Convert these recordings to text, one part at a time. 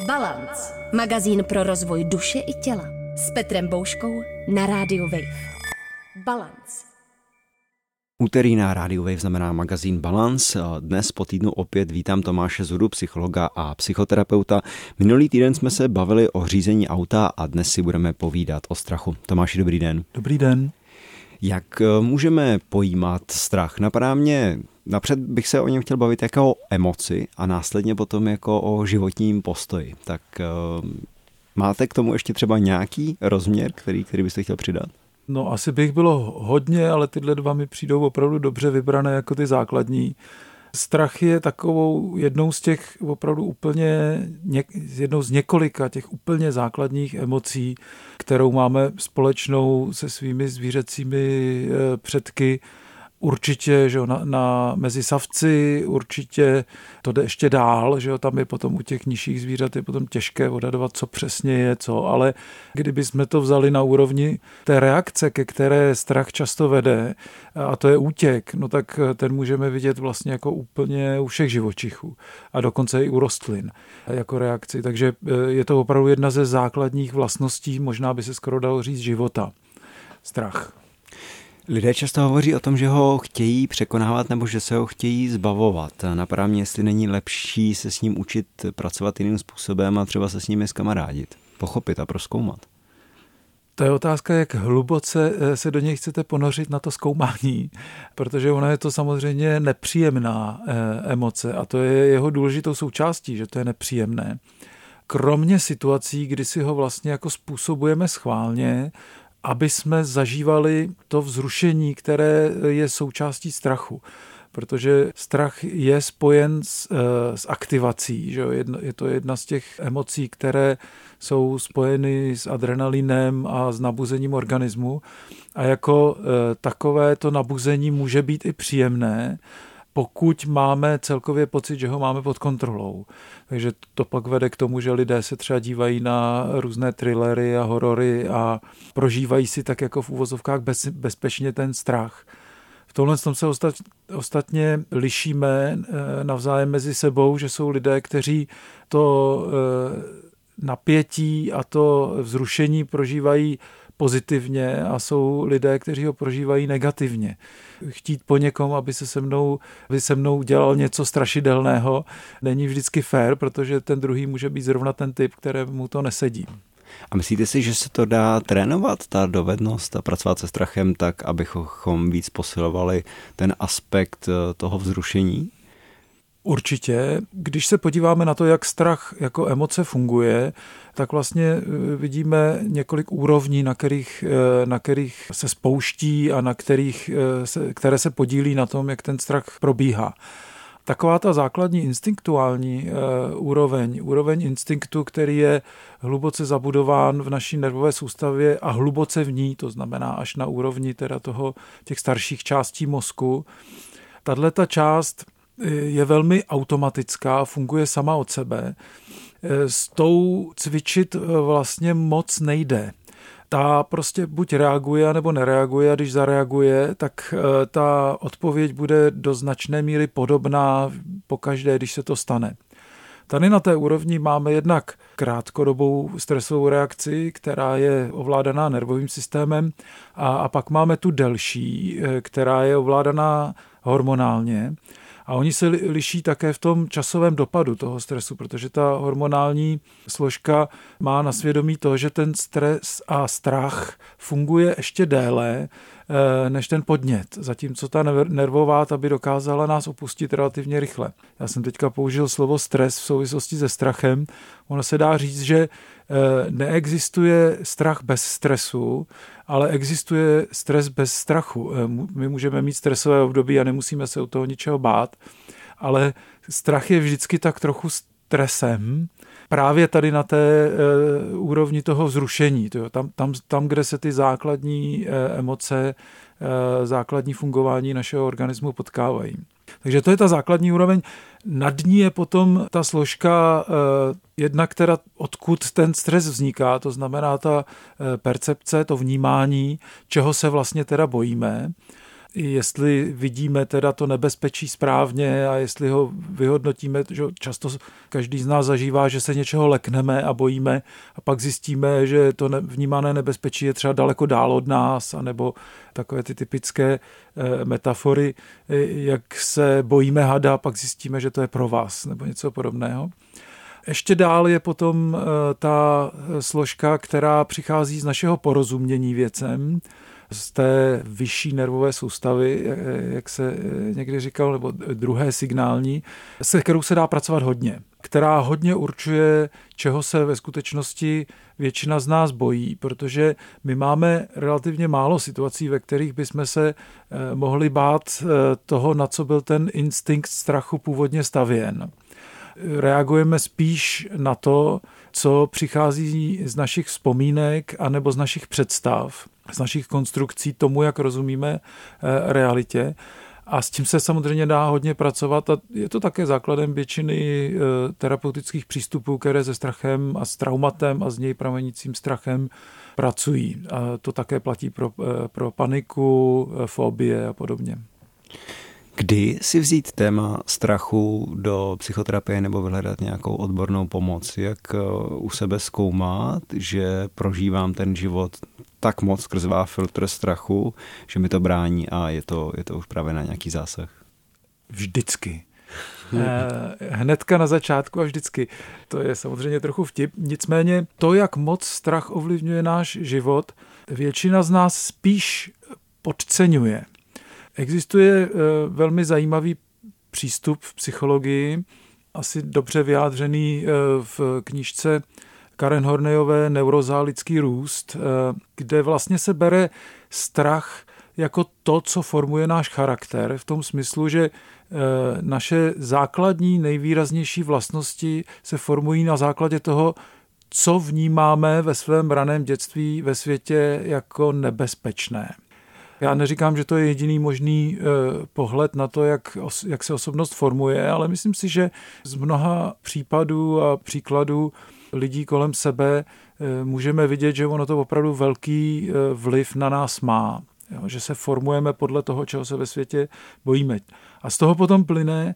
Balance. Magazín pro rozvoj duše i těla. S Petrem Bouškou na rádiu Wave. Balance. Úterý na rádiu Wave znamená magazín Balance. Dnes po týdnu opět vítám Tomáše Zudu, psychologa a psychoterapeuta. Minulý týden jsme se bavili o řízení auta a dnes si budeme povídat o strachu. Tomáši, dobrý den. Dobrý den. Jak eh, můžeme pojímat strach? Napadá mě, napřed bych se o něm chtěl bavit jako o emoci a následně potom jako o životním postoji. Tak eh, máte k tomu ještě třeba nějaký rozměr, který, který byste chtěl přidat? No asi bych bylo hodně, ale tyhle dva mi přijdou opravdu dobře vybrané jako ty základní. Strach je takovou jednou z těch opravdu úplně, jednou z několika těch úplně základních emocí, kterou máme společnou se svými zvířecími eh, předky určitě že jo, na, na, mezi savci, určitě to jde ještě dál, že jo, tam je potom u těch nižších zvířat je potom těžké odhadovat, co přesně je co, ale kdyby jsme to vzali na úrovni té reakce, ke které strach často vede, a to je útěk, no tak ten můžeme vidět vlastně jako úplně u všech živočichů a dokonce i u rostlin jako reakci, takže e, je to opravdu jedna ze základních vlastností, možná by se skoro dalo říct života. Strach. Lidé často hovoří o tom, že ho chtějí překonávat nebo že se ho chtějí zbavovat. Napadá mě, jestli není lepší se s ním učit pracovat jiným způsobem a třeba se s nimi skamarádit, pochopit a proskoumat. To je otázka, jak hluboce eh, se do něj chcete ponořit na to zkoumání, protože ona je to samozřejmě nepříjemná eh, emoce a to je jeho důležitou součástí, že to je nepříjemné. Kromě situací, kdy si ho vlastně jako způsobujeme schválně, aby jsme zažívali to vzrušení, které je součástí strachu. Protože strach je spojen s, eh, s aktivací. Že? Je to jedna z těch emocí, které jsou spojeny s adrenalinem a s nabuzením organismu. A jako eh, takové to nabuzení může být i příjemné, pokud máme celkově pocit, že ho máme pod kontrolou. Takže to pak vede k tomu, že lidé se třeba dívají na různé thrillery a horory a prožívají si tak jako v úvozovkách bez, bezpečně ten strach. V tomhle tom se ostat, ostatně lišíme eh, navzájem mezi sebou, že jsou lidé, kteří to eh, napětí a to vzrušení prožívají pozitivně a jsou lidé, kteří ho prožívají negativně. Chtít po někom, aby se se mnou, aby se mnou dělal něco strašidelného, není vždycky fér, protože ten druhý může být zrovna ten typ, kterému to nesedí. A myslíte si, že se to dá trénovat, ta dovednost a pracovat se strachem tak, abychom víc posilovali ten aspekt eh, toho vzrušení? Určitě. Když se podíváme na to, jak strach jako emoce funguje, tak vlastně eh, vidíme několik úrovní, na kterých, eh, na kterých se spouští a na kterých eh, se, které se podílí na tom, jak ten strach probíhá. Taková ta základní instinktuální úroveň, úroveň instinktu, který je hluboce zabudován v naší nervové soustavě a hluboce v ní, to znamená až na úrovni teda toho, těch starších částí mozku, tahle ta část je velmi automatická, funguje sama od sebe. S tou cvičit vlastně moc nejde. Ta prostě buď reaguje, nebo nereaguje a když zareaguje, tak eh, ta odpověď bude do značné míry podobná pokaždé, když se to stane. Tady na té úrovni máme jednak krátkodobou stresovou reakci, která je ovládaná nervovým systémem a, a pak máme tu delší, která je ovládaná hormonálně. A oni se liší také v tom časovém dopadu toho stresu, protože ta hormonální složka má na svědomí to, že ten stres a strach funguje ještě déle eh, než ten podnět, zatímco ta nervová ta by dokázala nás opustit relativně rychle. Já jsem teďka použil slovo stres v souvislosti se strachem. Ono se dá říct, že eh, neexistuje strach bez stresu, ale existuje stres bez strachu. Eh, my můžeme mít stresové období a nemusíme se o toho ničeho bát, ale strach je vždycky tak trochu stresem, právě tady na té e, úrovni toho vzrušení, to jo, tam, tam, tam, kde se ty základní e, emoce, e, základní fungování našeho organismu potkávají. Takže to je ta základní úroveň. Nad ní je potom ta složka eh, jedna, která odkud ten stres vzniká, to znamená ta eh, percepce, to vnímání, čeho se vlastně teda bojíme. Jestli vidíme teda to nebezpečí správně a jestli ho vyhodnotíme, že často každý z nás zažívá, že se něčeho lekneme a bojíme a pak zjistíme, že to vnímané nebezpečí je třeba daleko dál od nás, anebo takové ty typické eh, metafory, eh, jak se bojíme hada, pak zjistíme, že to je pro vás, nebo něco podobného. Ještě dál je potom eh, ta složka, která přichází z našeho porozumění věcem, z té vyšší nervové soustavy, jak se někdy říkal, nebo druhé signální, se kterou se dá pracovat hodně, která hodně určuje, čeho se ve skutečnosti většina z nás bojí, protože my máme relativně málo situací, ve kterých bychom se eh, mohli bát eh, toho, na co byl ten instinkt strachu původně stavěn. Reagujeme spíš na to, co přichází z našich vzpomínek anebo z našich představ z našich konstrukcí tomu, jak rozumíme eh, realitě. A s tím se samozřejmě dá hodně pracovat a je to také základem většiny eh, terapeutických přístupů, které se strachem a s traumatem a z něj pramenícím strachem pracují. A to také platí pro, eh, pro paniku, fobie a podobně. Kdy si vzít téma strachu do psychoterapie nebo vyhledat nějakou odbornou pomoc? Jak u sebe zkoumat, že prožívám ten život tak moc skrz filtr strachu, že mi to brání a je to, je to už právě na nějaký zásah. Vždycky. Eh, hnedka na začátku a vždycky. To je samozřejmě trochu vtip. Nicméně to, jak moc strach ovlivňuje náš život, většina z nás spíš podceňuje. Existuje eh, velmi zajímavý přístup v psychologii, asi dobře vyjádřený eh, v knížce Karen Hornejové Neurozálický růst, eh, kde vlastně se bere strach jako to, co formuje náš charakter, v tom smyslu, že naše základní, nejvýraznější vlastnosti se formují na základě toho, co vnímáme ve svém raném dětství ve světě jako nebezpečné. Já neříkám, že to je jediný možný eh, pohled na to, jak, jak se osobnost formuje, ale myslím si, že z mnoha případů a příkladů lidí kolem sebe eh, můžeme vidět, že ono to opravdu velký eh, vliv na nás má. Jo, že se formujeme podle toho, čeho se ve světě bojíme. A z toho potom plyne,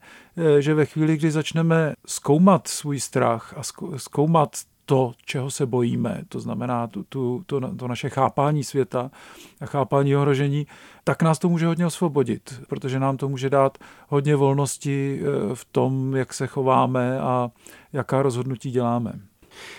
že ve chvíli, kdy začneme zkoumat svůj strach a zkoumat to, čeho se bojíme, to znamená tu, tu, to, to naše chápání světa a chápání ohrožení, tak nás to může hodně osvobodit, protože nám to může dát hodně volnosti v tom, jak se chováme a jaká rozhodnutí děláme.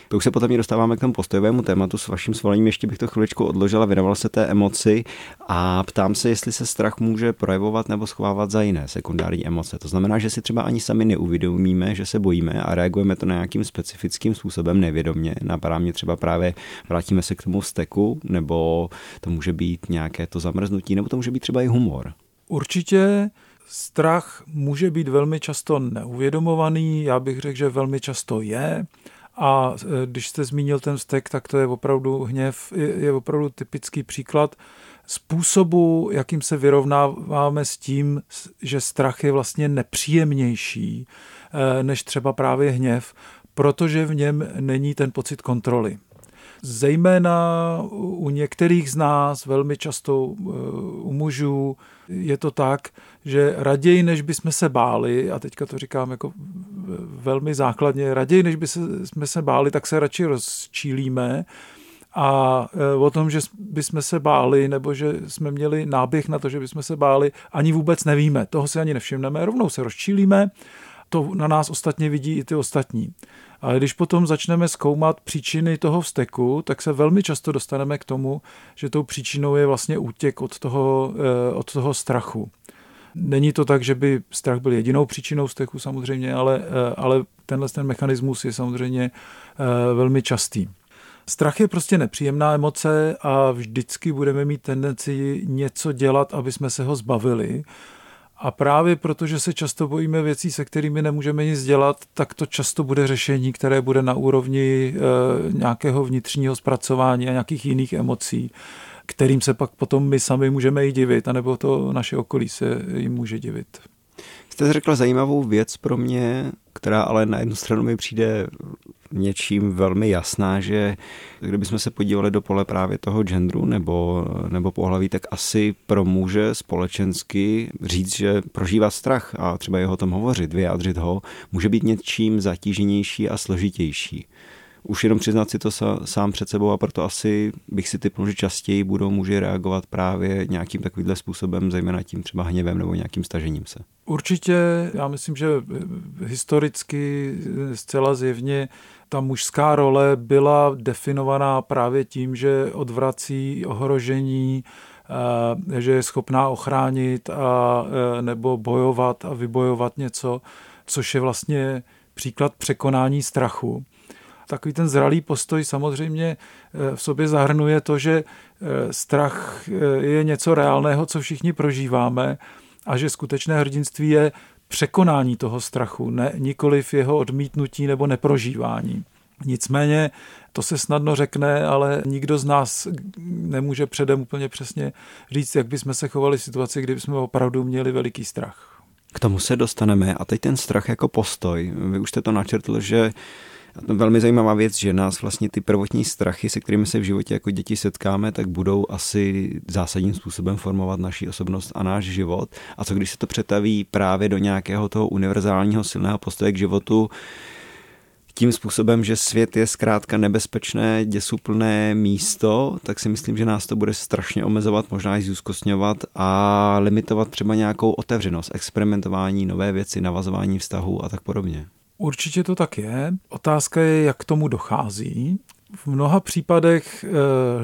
To už se potom dostáváme k tomu postojovému tématu. S vaším svolením ještě bych to chviličku odložila, věnoval se té emoci a ptám se, jestli se strach může projevovat nebo schovávat za jiné sekundární emoce. To znamená, že si třeba ani sami neuvědomíme, že se bojíme a reagujeme to na nějakým specifickým způsobem nevědomě. Napadá mě třeba právě vrátíme se k tomu steku, nebo to může být nějaké to zamrznutí, nebo to může být třeba i humor. Určitě strach může být velmi často neuvědomovaný, já bych řekl, že velmi často je. A e, když jste zmínil ten vztek, tak to je opravdu hněv, je opravdu typický příklad způsobu, jakým se vyrovnáváme s tím, že strach je vlastně nepříjemnější e, než třeba právě hněv, protože v něm není ten pocit kontroly. Zejména u některých z nás, velmi často e, u mužů, je to tak, že raději, než bychom se báli, a teďka to říkám jako velmi základně, raději, než by se, jsme se báli, tak se radši rozčílíme a e, o tom, že bychom se báli, nebo že jsme měli náběh na to, že bychom se báli, ani vůbec nevíme. Toho si ani nevšimneme, rovnou se rozčílíme, to na nás ostatně vidí i ty ostatní. Ale když potom začneme zkoumat příčiny toho vzteku, tak se velmi často dostaneme k tomu, že tou příčinou je vlastně útěk od toho, e, od toho strachu. Není to tak, že by strach byl jedinou příčinou steku samozřejmě, ale, eh, ale tenhle ten mechanismus je samozřejmě eh, velmi častý. Strach je prostě nepříjemná emoce a vždycky budeme mít tendenci něco dělat, aby jsme se ho zbavili. A právě protože se často bojíme věcí, se kterými nemůžeme nic dělat, tak to často bude řešení, které bude na úrovni e, nějakého vnitřního zpracování a nějakých jiných emocí kterým se pak potom my sami můžeme i divit, anebo to naše okolí se jim může divit. Jste řekl zajímavou věc pro mě která ale na jednu stranu mi přijde něčím velmi jasná, že kdybychom se podívali do pole právě toho genderu nebo, nebo pohlaví, tak asi pro muže společensky říct, že prožívá strach a třeba jeho o tom hovořit, vyjádřit ho, může být něčím zatíženější a složitější už jenom přiznat si to sám před sebou a proto asi bych si typnul, že častěji budou muži reagovat právě nějakým takovýmhle způsobem, zejména tím třeba hněvem nebo nějakým stažením se. Určitě, já myslím, že historicky zcela zjevně ta mužská role byla definovaná právě tím, že odvrací ohrožení, eh, že je schopná ochránit a, eh, nebo bojovat a vybojovat něco, což je vlastně příklad překonání strachu takový ten zralý postoj samozřejmě eh, v sobě zahrnuje to, že eh, strach eh, je něco reálného, co všichni prožíváme a že skutečné hrdinství je překonání toho strachu, ne, nikoliv jeho odmítnutí nebo neprožívání. Nicméně to se snadno řekne, ale nikdo z nás nemůže předem úplně přesně říct, jak bychom se chovali v situaci, kdy jsme opravdu měli veliký strach. K tomu se dostaneme a teď ten strach jako postoj. Vy už jste to načrtl, že velmi zajímavá věc, že nás vlastně ty prvotní strachy, se kterými se v životě jako děti setkáme, tak budou asi zásadním způsobem formovat naši osobnost a náš život. A co když se to přetaví právě do nějakého toho univerzálního silného postoje k životu, tím způsobem, že svět je zkrátka nebezpečné, děsuplné místo, tak si myslím, že nás to bude strašně omezovat, možná i zúzkostňovat a limitovat třeba nějakou otevřenost, experimentování, nové věci, navazování vztahů a tak podobně. Určitě to tak je. Otázka je, jak k tomu dochází. V mnoha případech, eh,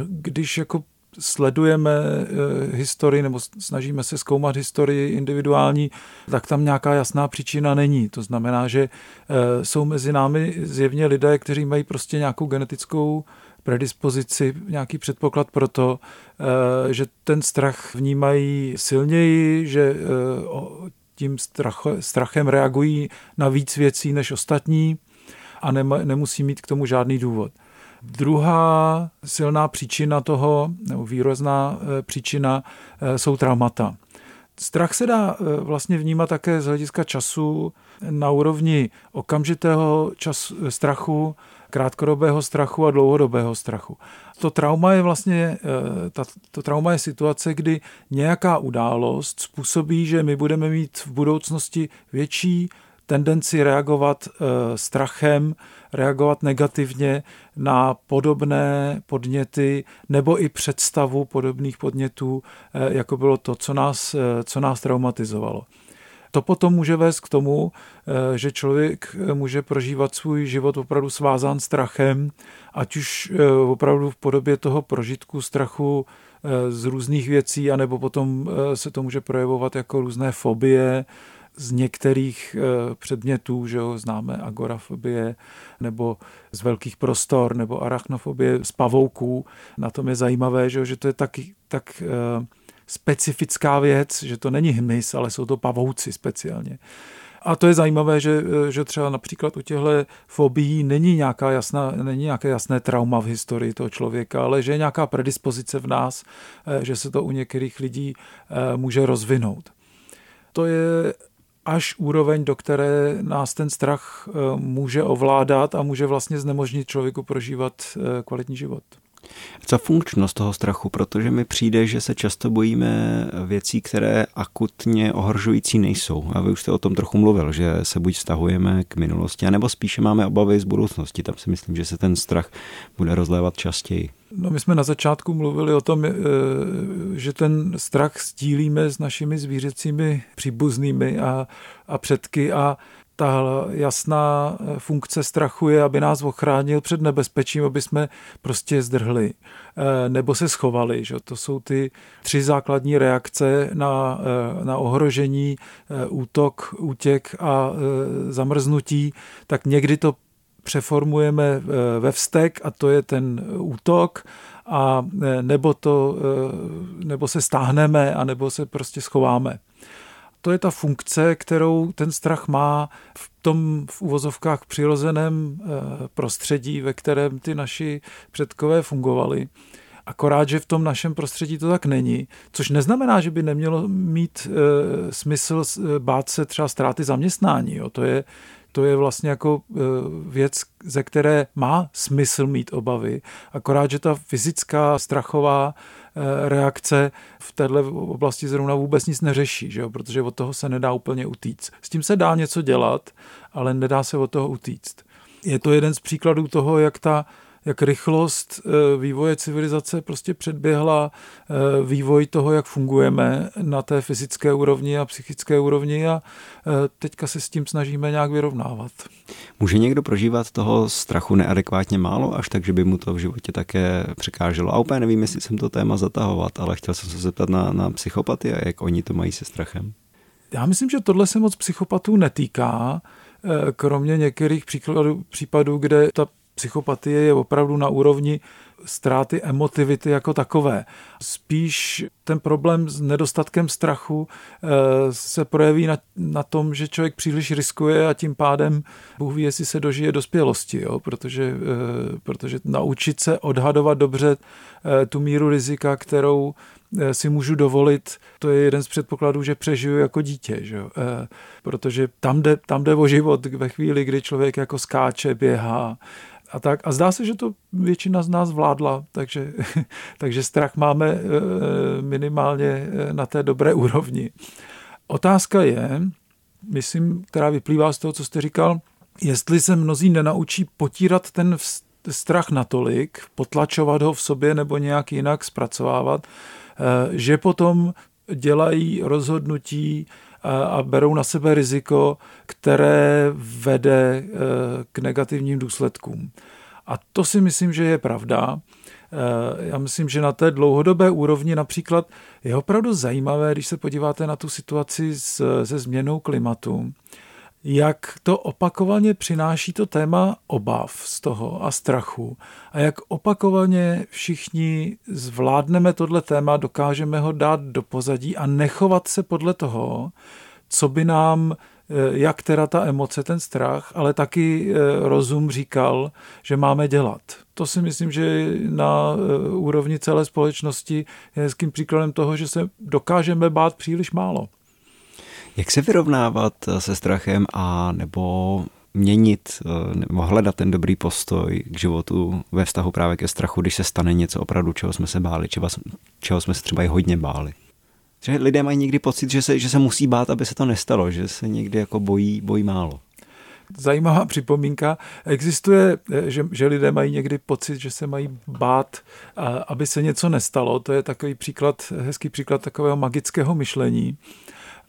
když jako sledujeme eh, historii nebo snažíme se zkoumat historii individuální, tak tam nějaká jasná příčina není. To znamená, že eh, jsou mezi námi zjevně lidé, kteří mají prostě nějakou genetickou predispozici, nějaký předpoklad pro to, že ten strach vnímají silněji, že tím strachem reagují na víc věcí než ostatní a nemusí mít k tomu žádný důvod. Druhá silná příčina toho, nebo výrazná e, příčina, e, jsou traumata. Strach se dá e, vlastně vnímat také z hlediska času na úrovni okamžitého čas, strachu, krátkodobého strachu a dlouhodobého strachu. To trauma je vlastně, eh, ta, to trauma je situace, kdy nějaká událost způsobí, že my budeme mít v budoucnosti větší tendenci reagovat e, strachem, reagovat negativně na podobné podněty nebo i představu podobných podnětů, e, jako bylo to, co nás, co nás traumatizovalo. To potom může vést k tomu, eh, že člověk eh, může prožívat svůj život opravdu svázán strachem, ať už eh, opravdu v podobě toho prožitku strachu z různých věcí, anebo potom se to může projevovat jako různé fobie, z některých předmětů, že jo, známe agorafobie, nebo z velkých prostor, nebo arachnofobie z pavouků. Na tom je zajímavé, že, že to je tak, tak specifická věc, že to není hmyz, ale jsou to pavouci speciálně. A to je zajímavé, že, že třeba například u těchto fobií není, nějaká jasná, není nějaké jasné trauma v historii toho člověka, ale že je nějaká predispozice v nás, eh, že se to u některých lidí eh, může rozvinout. To je až úroveň, do které nás ten strach eh, může ovládat a může vlastně znemožnit člověku prožívat kvalitní život. Co funkčnost toho strachu, protože mi přijde, že se často bojíme věcí, které akutně ohrožující nejsou. A vy už jste o tom trochu mluvil, že se buď vztahujeme k minulosti, anebo spíše máme obavy z budoucnosti. Tam si myslím, že se ten strach bude rozlévat častěji. No my jsme na začátku mluvili o tom, eh, že ten strach sdílíme s našimi zvířecími příbuznými a, a předky a ta jasná eh, funkce strachu je, aby nás ochránil před nebezpečím, aby jsme prostě zdrhli eh, nebo se schovali. Že? To jsou ty tři základní reakce na, eh, na ohrožení, útok, útěk a zamrznutí. Tak někdy to přeformujeme ve vztek a to je ten útok a nebo, to, nebo se stáhneme a nebo se prostě schováme to je ta funkce, kterou ten strach má v tom v uvozovkách přirozeném eh, prostředí, ve kterém ty naši předkové fungovali. Akorát, že v tom našem prostředí to tak není, což neznamená, že by nemělo mít e, smysl bát se třeba ztráty zaměstnání. Jo. To je to je vlastně jako e, věc, ze které má smysl mít obavy, akorát, že ta fyzická strachová e, reakce v této oblasti zrovna vůbec nic neřeší, že jo? protože od toho se nedá úplně utíct. S tím se dá něco dělat, ale nedá se od toho utíct. Je to jeden z příkladů toho, jak ta jak rychlost eh, vývoje civilizace prostě předběhla eh, vývoj toho, jak fungujeme na té fyzické úrovni a psychické úrovni a eh, teďka se s tím snažíme nějak vyrovnávat. Může někdo prožívat toho strachu neadekvátně málo, až tak, že by mu to v životě také překáželo? A úplně nevím, jestli jsem to téma zatahovat, ale chtěl jsem se zeptat na, na psychopatii a jak oni to mají se strachem. Já myslím, že tohle se moc psychopatů netýká, kromě některých příkladů, případů, kde ta psychopatie je opravdu na úrovni ztráty emotivity jako takové. Spíš ten problém s nedostatkem strachu eh, se projeví na, na tom, že člověk příliš riskuje a tím pádem Bůh ví, jestli se dožije dospělosti, jo? Protože, eh, protože naučit se odhadovat dobře eh, tu míru rizika, kterou si můžu dovolit, to je jeden z předpokladů, že přežiju jako dítě, že protože tam jde, tam jde o život ve chvíli, kdy člověk jako skáče, běhá, a tak. A zdá se, že to většina z nás vládla, takže, takže strach máme eh, minimálně eh, na té dobré úrovni. Otázka je, myslím, která vyplývá z toho, co jste říkal, jestli se mnozí nenaučí potírat ten strach natolik, potlačovat ho v sobě nebo nějak jinak zpracovávat, eh, že potom dělají rozhodnutí a berou na sebe riziko, které vede eh, k negativním důsledkům. A to si myslím, že je pravda. Eh, já myslím, že na té dlouhodobé úrovni například je opravdu zajímavé, když se podíváte na tu situaci se změnou klimatu, jak to opakovaně přináší to téma obav z toho a strachu a jak opakovaně všichni zvládneme tohle téma, dokážeme ho dát do pozadí a nechovat se podle toho, co by nám eh, jak teda ta emoce, ten strach, ale taky eh, rozum říkal, že máme dělat. To si myslím, že na eh, úrovni celé společnosti je hezkým příkladem toho, že se dokážeme bát příliš málo. Jak se vyrovnávat se strachem a nebo měnit nebo hledat ten dobrý postoj k životu ve vztahu právě ke strachu, když se stane něco opravdu, čeho jsme se báli, čeho, čeho jsme se třeba i hodně báli? Že lidé mají někdy pocit, že se, že se musí bát, aby se to nestalo, že se někdy jako bojí, bojí málo zajímavá připomínka. Existuje, že, že lidé mají někdy pocit, že se mají bát, aby se něco nestalo. To je takový příklad, hezký příklad takového magického myšlení.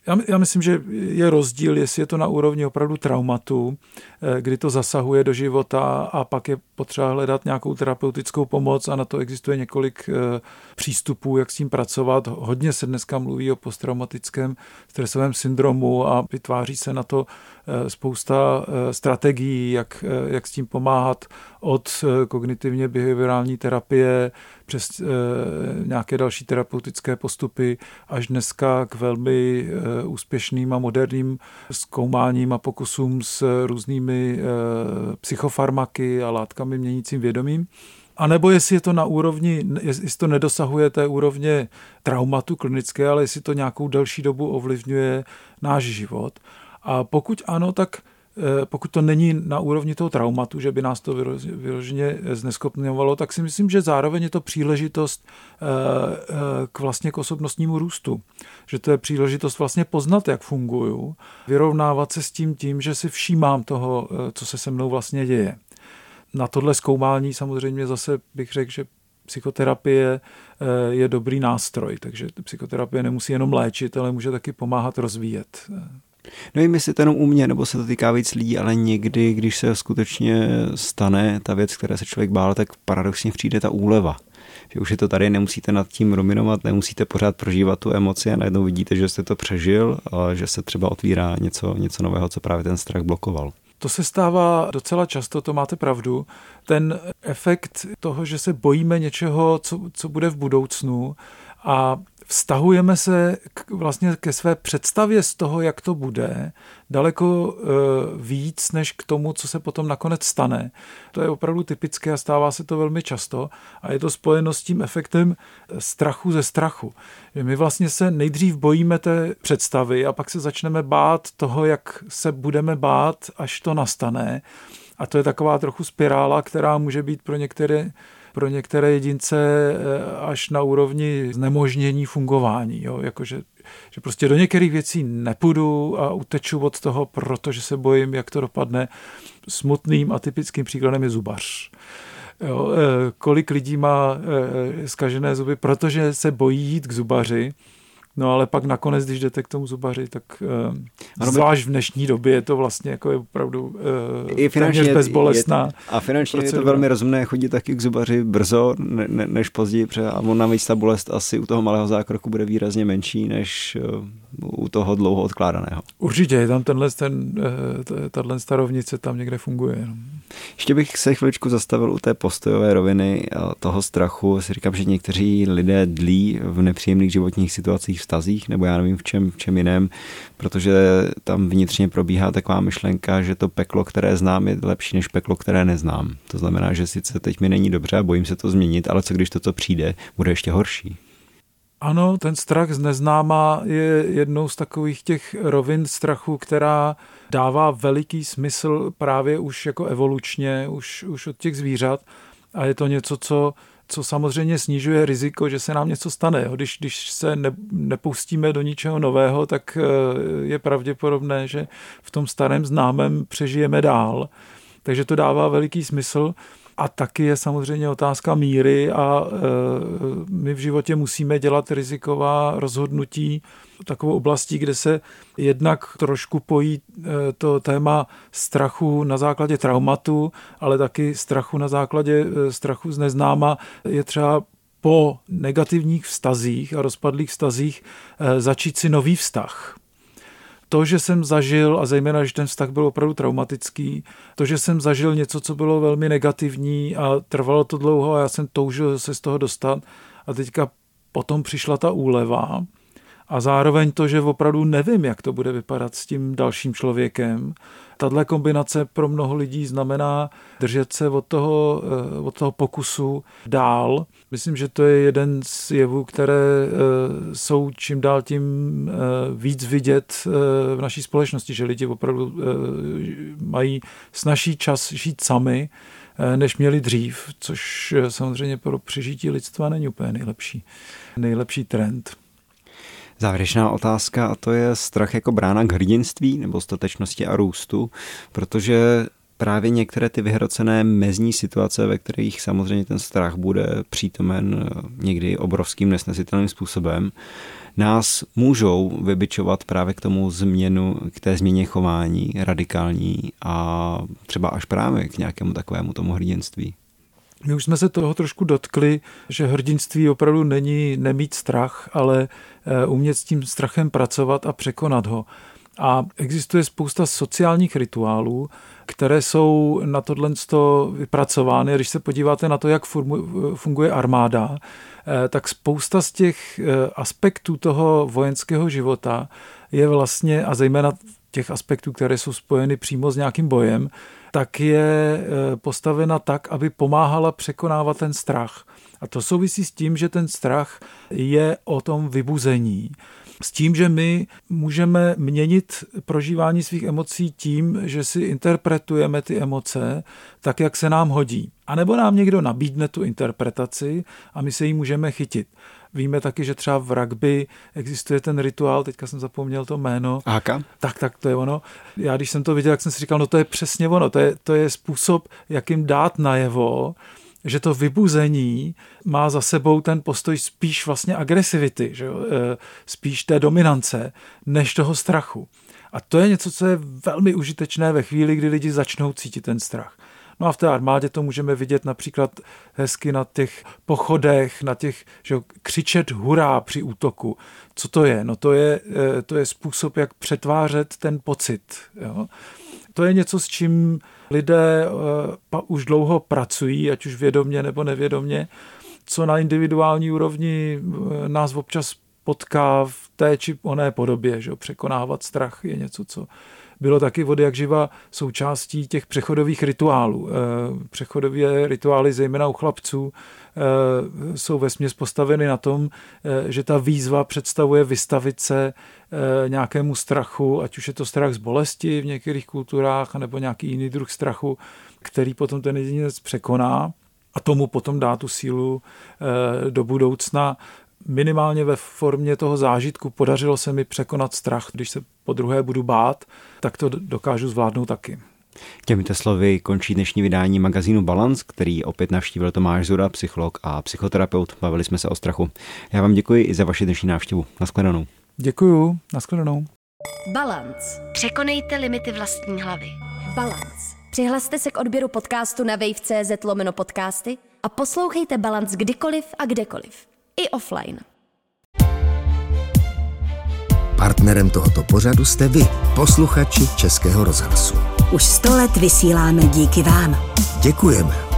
Já, já myslím, že je rozdíl, jestli je to na úrovni opravdu traumatu, eh, kdy to zasahuje do života a pak je potřeba hledat nějakou terapeutickou pomoc a na to existuje několik eh, přístupů, jak s tím pracovat. Hodně se dneska mluví o posttraumatickém stresovém syndromu a vytváří se na to spousta strategií, jak, jak s tím pomáhat od kognitivně behaviorální terapie přes nějaké další terapeutické postupy až dneska k velmi úspěšným a moderním zkoumáním a pokusům s různými psychofarmaky a látkami měnícím vědomím. A nebo jestli je to na úrovni, jestli to nedosahuje té úrovně traumatu klinické, ale jestli to nějakou delší dobu ovlivňuje náš život. A pokud ano, tak Eh, pokud to není na úrovni toho traumatu, že by nás to vyloženě zneskopňovalo, tak si myslím, že zároveň je to příležitost eh, eh, k vlastně k osobnostnímu růstu. Že to je příležitost vlastně poznat, jak funguju, vyrovnávat se s tím tím, že si všímám toho, co se se mnou vlastně děje. Na tohle zkoumání samozřejmě zase bych řekl, že psychoterapie je dobrý nástroj, takže psychoterapie nemusí jenom léčit, ale může taky pomáhat rozvíjet Nevím, jestli to jenom u mě, nebo se to týká víc lidí, ale někdy, když se skutečně stane ta věc, které se člověk bál, tak paradoxně přijde ta úleva. Že už je to tady, nemusíte nad tím ruminovat, nemusíte pořád prožívat tu emoci a najednou vidíte, že jste to přežil a že se třeba otvírá něco, něco nového, co právě ten strach blokoval. To se stává docela často, to máte pravdu. Ten efekt toho, že se bojíme něčeho, co, co bude v budoucnu, a vztahujeme se k, vlastně ke své představě z toho, jak to bude, daleko e, víc než k tomu, co se potom nakonec stane. To je opravdu typické a stává se to velmi často a je to spojeno s tím efektem strachu ze strachu. Že my vlastně se nejdřív bojíme té představy a pak se začneme bát toho, jak se budeme bát, až to nastane. A to je taková trochu spirála, která může být pro některé pro některé jedince eh, až na úrovni znemožnění fungování. Jo? Jakože, že prostě do některých věcí nepůjdu a uteču od toho, protože se bojím, jak to dopadne. Smutným a typickým příkladem je zubař. Jo, eh, kolik lidí má eh, zkažené zuby, protože se bojí jít k zubaři, No ale pak nakonec, když jdete k tomu zubaři, tak uh, zvlášť v dnešní době je to vlastně jako je opravdu uh, I finančně bezbolestná. Je, a finančně procedura. je to velmi rozumné chodit taky k zubaři brzo, ne, ne, než později, protože a on navíc ta bolest asi u toho malého zákroku bude výrazně menší, než uh, u toho dlouho odkládaného. Určitě, je tam tenhle, ten, uh, tato starovnice tam někde funguje. No. Ještě bych se chviličku zastavil u té postojové roviny toho strachu. Si říkám, že někteří lidé dlí v nepříjemných životních situacích vztazích, nebo já nevím v čem, v čem jiném, protože tam vnitřně probíhá taková myšlenka, že to peklo, které znám, je lepší než peklo, které neznám. To znamená, že sice teď mi není dobře a bojím se to změnit, ale co když to, co přijde, bude ještě horší. Ano, ten strach z neznáma je jednou z takových těch rovin strachu, která dává veliký smysl právě už jako evolučně, už, už od těch zvířat. A je to něco, co co samozřejmě snižuje riziko, že se nám něco stane. Když, když se ne, nepustíme do ničeho nového, tak eh, je pravděpodobné, že v tom starém známém přežijeme dál. Takže to dává veliký smysl. A taky je samozřejmě otázka míry a e, my v životě musíme dělat riziková rozhodnutí takovou oblastí, kde se jednak trošku pojí e, to téma strachu na základě traumatu, ale taky strachu na základě e, strachu z neznáma. Je třeba po negativních vztazích a rozpadlých vztazích začít si nový vztah to, že jsem zažil, a zejména, že ten vztah byl opravdu traumatický, to, že jsem zažil něco, co bylo velmi negativní a trvalo to dlouho a já jsem toužil se z toho dostat. A teďka potom přišla ta úleva a zároveň to, že opravdu nevím, jak to bude vypadat s tím dalším člověkem. Tahle kombinace pro mnoho lidí znamená držet se od toho, eh, od toho pokusu dál. Myslím, že to je jeden z jevů, které eh, jsou čím dál tím eh, víc vidět v naší společnosti, že lidi opravdu mají snažší čas žít sami, než měli dřív, což samozřejmě pro přežití lidstva není úplně nejlepší, nejlepší trend. Závěrečná otázka a to je strach jako brána k hrdinství nebo statečnosti a růstu, protože právě některé ty vyhrocené mezní situace, ve kterých samozřejmě ten strach bude přítomen eh, někdy obrovským nesnesitelným způsobem, nás můžou vybičovat právě k tomu změnu, k té změně chování radikální a třeba až právě k nějakému takovému tomu hrdinství. My už jsme se toho trošku dotkli, že hrdinství opravdu není nemít strach, ale eh, umět s tím strachem pracovat a překonat ho. A existuje spousta sociálních rituálů, které jsou na tohle vypracovány. Když se podíváte na to, jak funguje armáda, eh, tak spousta z těch eh, aspektů toho vojenského života je vlastně, a zejména těch aspektů, které jsou spojeny přímo s nějakým bojem, tak je eh, postavena tak, aby pomáhala překonávat ten strach. A to souvisí s tím, že ten strach je o tom vybuzení. S tím, že my můžeme měnit prožívání svých emocí tím, že si interpretujeme ty emoce tak, jak se nám hodí. A nebo nám někdo nabídne tu interpretaci a my se jí můžeme chytit. Víme taky, že třeba v rugby existuje ten rituál, teďka jsem zapomněl to jméno. Haka? Tak, tak, to je ono. Já když jsem to viděl, tak jsem si říkal, no to je přesně ono, to je, to je způsob, jakým dát najevo, že to vybuzení má za sebou ten postoj spíš vlastně agresivity, že jo? E, spíš té dominance, než toho strachu. A to je něco, co je velmi užitečné ve chvíli, kdy lidi začnou cítit ten strach. No a v té armádě to můžeme vidět například hezky na těch pochodech, na těch, že křičet hurá při útoku. Co to je? No to je, eh, to je způsob, jak přetvářet ten pocit. Jo? To je něco, s čím lidé uh, už dlouho pracují, ať už vědomně nebo nevědomně, co na individuální úrovni eh, nás občas potká v té či oné podobě. Že? Překonávat strach je něco, co bylo taky od jak živa součástí těch přechodových rituálů. Eh, přechodové rituály, zejména u chlapců, eh, jsou ve směs postaveny na tom, eh, že ta výzva představuje vystavit se nějakému strachu, ať už je to strach z bolesti v některých kulturách, nebo nějaký jiný druh strachu, který potom ten jedinec překoná a tomu potom dá tu sílu do budoucna minimálně ve formě toho zážitku podařilo se mi překonat strach. Když se po druhé budu bát, tak to dokážu zvládnout taky. Těmito slovy končí dnešní vydání magazínu Balance, který opět navštívil Tomáš Zura, psycholog a psychoterapeut. Bavili jsme se o strachu. Já vám děkuji i za vaši dnešní návštěvu. Naschledanou. Děkuju. Naschledanou. Balance. Překonejte limity vlastní hlavy. Balance. Přihlaste se k odběru podcastu na wave.cz lomeno podcasty a poslouchejte Balance kdykoliv a kdekoliv i offline. Partnerem tohoto pořadu jste vy, posluchači Českého rozhlasu. Už sto let vysíláme díky vám. Děkujeme.